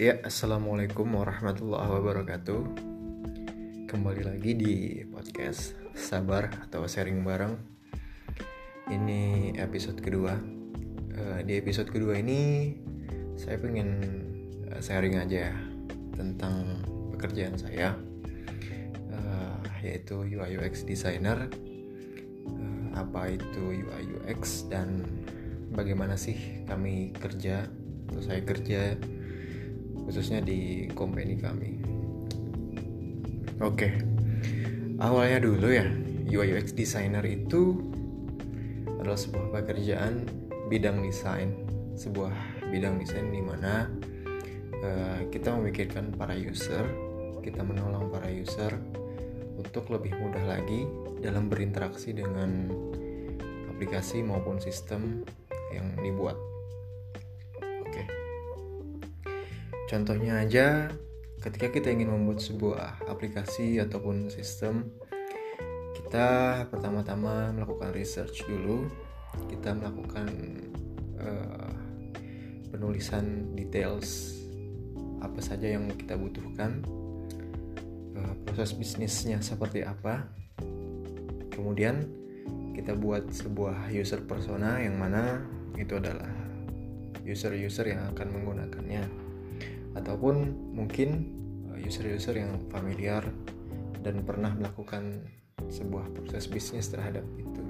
Ya, assalamualaikum warahmatullahi wabarakatuh. Kembali lagi di podcast Sabar atau Sharing Bareng. Ini episode kedua. Uh, di episode kedua ini saya pengen uh, sharing aja ya tentang pekerjaan saya, uh, yaitu UI UX designer. Apa itu UI UX dan bagaimana sih kami kerja atau saya kerja khususnya di company kami. Oke, awalnya dulu ya UI UX designer itu adalah sebuah pekerjaan bidang desain, sebuah bidang desain di mana uh, kita memikirkan para user, kita menolong para user untuk lebih mudah lagi dalam berinteraksi dengan aplikasi maupun sistem yang dibuat. Contohnya aja, ketika kita ingin membuat sebuah aplikasi ataupun sistem, kita pertama-tama melakukan research dulu, kita melakukan uh, penulisan details apa saja yang kita butuhkan, uh, proses bisnisnya seperti apa, kemudian kita buat sebuah user persona yang mana itu adalah user-user yang akan menggunakannya ataupun mungkin eh, user-user yang familiar dan pernah melakukan sebuah proses bisnis terhadap itu.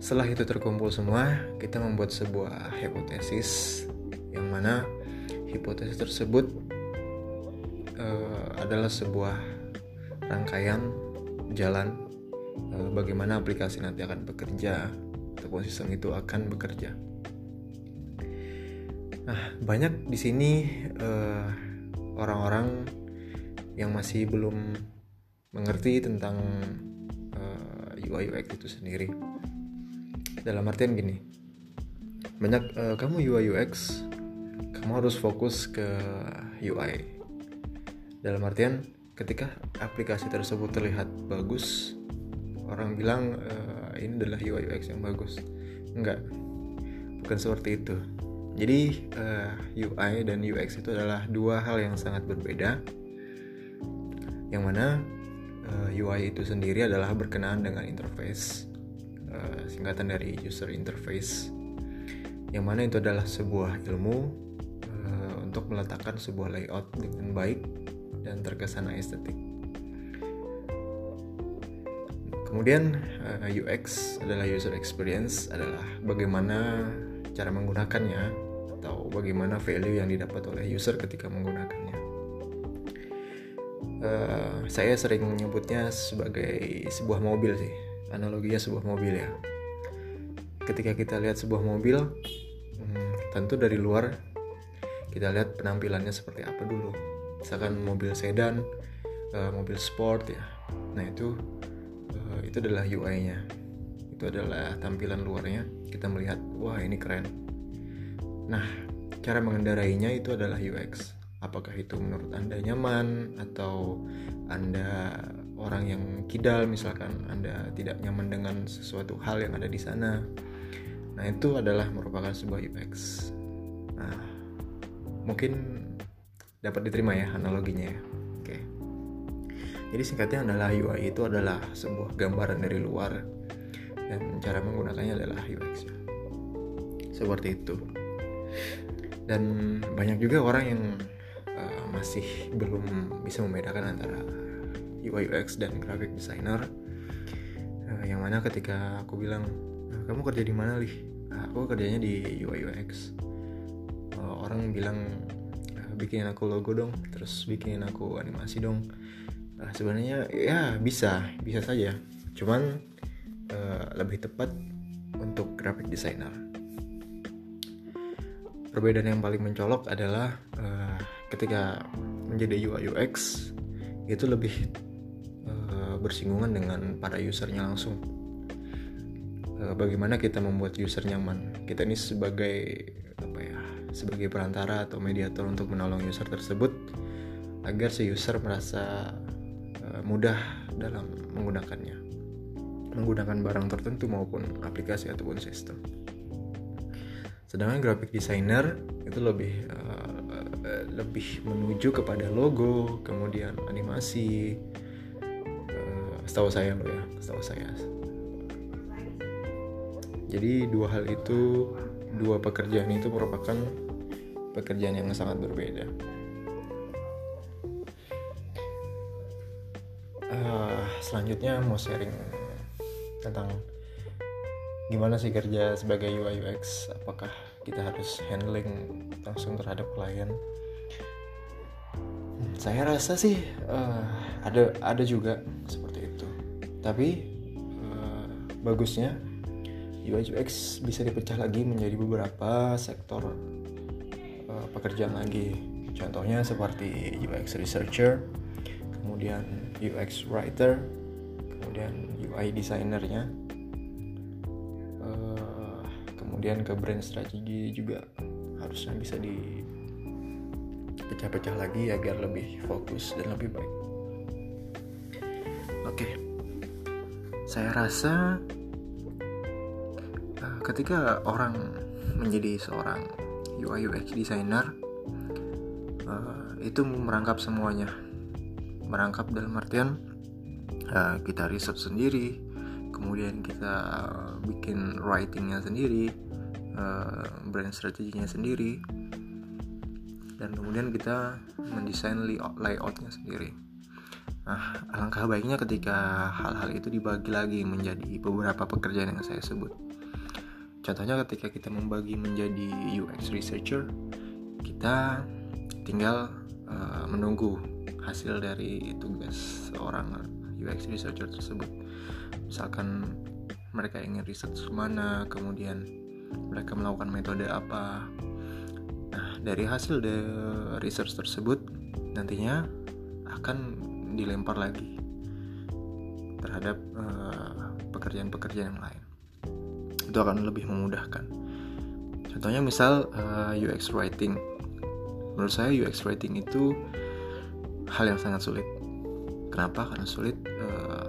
Setelah itu terkumpul semua, kita membuat sebuah hipotesis yang mana hipotesis tersebut uh, adalah sebuah rangkaian jalan uh, bagaimana aplikasi nanti akan bekerja ataupun sistem itu akan bekerja. Nah, banyak di sini uh, orang-orang yang masih belum mengerti tentang uh, eh, UI UX itu sendiri. Dalam artian gini, banyak uh, kamu UI UX, kamu harus fokus ke UI. Dalam artian, ketika aplikasi tersebut terlihat bagus, orang bilang uh, ini adalah UI UX yang bagus. Enggak, bukan seperti itu jadi uh, eh, UI dan UX itu adalah dua hal yang sangat berbeda. Yang mana uh, eh, UI itu sendiri adalah berkenaan dengan interface, uh, singkatan dari user interface. Yang mana itu adalah sebuah ilmu uh, untuk meletakkan sebuah layout dengan baik dan terkesan estetik. Kemudian UX adalah user experience adalah bagaimana cara menggunakannya atau bagaimana value yang didapat oleh user ketika menggunakannya. Uh, saya sering menyebutnya sebagai sebuah mobil sih, analoginya sebuah mobil ya. Ketika kita lihat sebuah mobil, hmm, tentu dari luar kita lihat penampilannya seperti apa dulu. Misalkan mobil sedan, uh, mobil sport ya. Nah itu uh, itu adalah UI-nya itu adalah tampilan luarnya kita melihat wah ini keren. Nah cara mengendarainya itu adalah UX apakah itu menurut anda nyaman atau anda orang yang kidal misalkan anda tidak nyaman dengan sesuatu hal yang ada di sana? Nah itu adalah merupakan sebuah UX nah mungkin dapat diterima ya analoginya ya. Oke. Jadi singkatnya adalah UI itu adalah sebuah gambaran dari luar dan cara menggunakannya adalah UX seperti itu. Dan banyak juga orang yang uh, masih belum bisa membedakan antara UI UX dan graphic designer. Uh, yang mana ketika aku bilang eh, kamu kerja di mana lih? Aku kerjanya di UI UX uh, orang bilang uh, bikinin aku logo dong terus bikinin aku animasi dong. Uh, sebenarnya ya bisa bisa saja. Cuman uh, lebih tepat untuk graphic designer. Perbedaan yang paling mencolok adalah uh, ketika menjadi UI UX itu lebih uh, bersinggungan dengan para usernya langsung. Uh, bagaimana kita membuat user nyaman? Kita ini sebagai apa ya? Sebagai perantara atau mediator untuk menolong user tersebut agar si user merasa uh, mudah dalam menggunakannya menggunakan barang tertentu maupun aplikasi ataupun sistem. Sedangkan graphic designer itu lebih uh, lebih menuju kepada logo kemudian animasi. Uh, setahu saya loh ya. Setahu saya. Jadi dua hal itu dua pekerjaan itu merupakan pekerjaan yang sangat berbeda. Uh, selanjutnya mau sharing tentang gimana sih kerja sebagai UI UX apakah kita harus handling langsung terhadap klien? Saya rasa sih uh, ada ada juga seperti itu. Tapi uh, bagusnya UI UX bisa dipecah lagi menjadi beberapa sektor uh, pekerjaan lagi. Contohnya seperti UX researcher kemudian UX writer kemudian UI designernya kemudian ke brand strategi juga harusnya bisa di pecah-pecah lagi agar lebih fokus dan lebih baik. Oke, saya rasa uh, ketika orang menjadi seorang UI UX designer uh, itu merangkap semuanya, merangkap dalam artian uh, kita riset sendiri, kemudian kita bikin writingnya sendiri, uh, brand strateginya sendiri dan kemudian kita mendesain layoutnya sendiri. Nah, alangkah baiknya ketika hal-hal itu dibagi lagi menjadi beberapa pekerjaan yang saya sebut. Contohnya ketika kita membagi menjadi UX researcher, kita tinggal uh, menunggu hasil dari tugas seorang UX researcher tersebut. Misalkan mereka ingin riset ke mana, kemudian mereka melakukan metode apa. Nah dari hasil de research tersebut nantinya akan dilempar lagi terhadap eh, pekerjaan-pekerjaan uh, yang lain. Itu akan lebih memudahkan. Contohnya misal uh, eh, UX writing. Menurut saya UX writing itu hal yang sangat sulit. Kenapa? Karena sulit uh,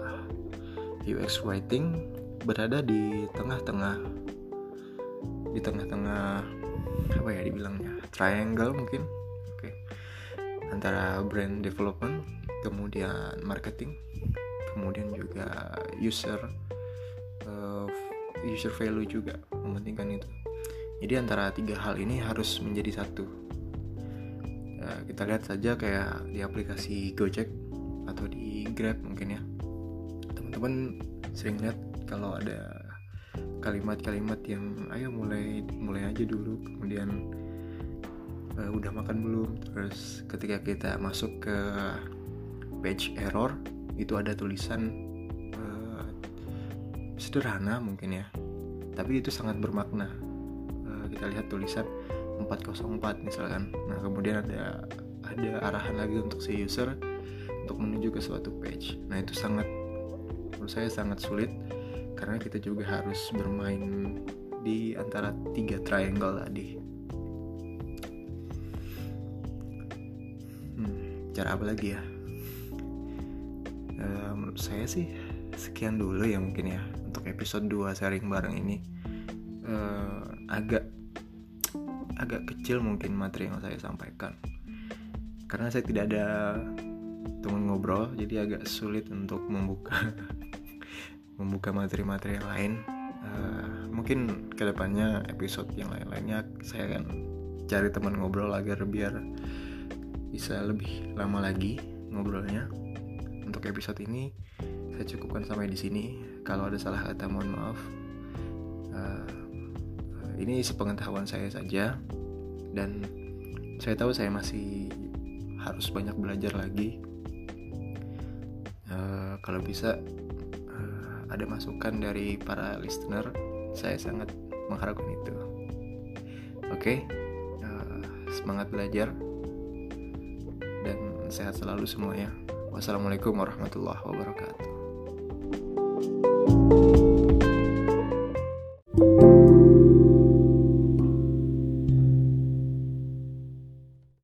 UX writing berada di tengah-tengah di tengah-tengah apa ya dibilangnya triangle mungkin? Oke. Okay. antara brand development kemudian marketing kemudian juga user uh, user value juga mementingkan itu. Jadi antara tiga hal ini harus menjadi satu. Uh, kita lihat saja kayak di aplikasi Gojek atau di Grab mungkin ya teman-teman sering lihat kalau ada kalimat-kalimat yang ayo mulai mulai aja dulu. Kemudian uh, udah makan belum? Terus ketika kita masuk ke page error itu ada tulisan uh, sederhana mungkin ya. Tapi itu sangat bermakna. Uh, kita lihat tulisan 404 misalkan. Nah kemudian ada ada arahan lagi untuk si user untuk menuju ke suatu page. Nah itu sangat menurut saya sangat sulit karena kita juga harus bermain di antara tiga triangle tadi. Hmm, cara apa lagi ya? Uh, menurut saya sih sekian dulu ya mungkin ya untuk episode 2 sharing bareng ini. Uh, agak agak kecil mungkin materi yang saya sampaikan. Karena saya tidak ada teman ngobrol jadi agak sulit untuk membuka membuka materi-materi yang lain. Uh, mungkin ke depannya episode yang lain-lainnya saya akan cari teman ngobrol agar biar bisa lebih lama lagi ngobrolnya. Untuk episode ini saya cukupkan sampai di sini. Kalau ada salah kata mohon maaf. Uh, ini sepengetahuan saya saja. Dan saya tahu saya masih harus banyak belajar lagi. Uh, kalau bisa ada masukan dari para listener saya sangat mengharapkan itu oke okay? uh, eh, semangat belajar dan sehat selalu semuanya wassalamualaikum warahmatullahi wabarakatuh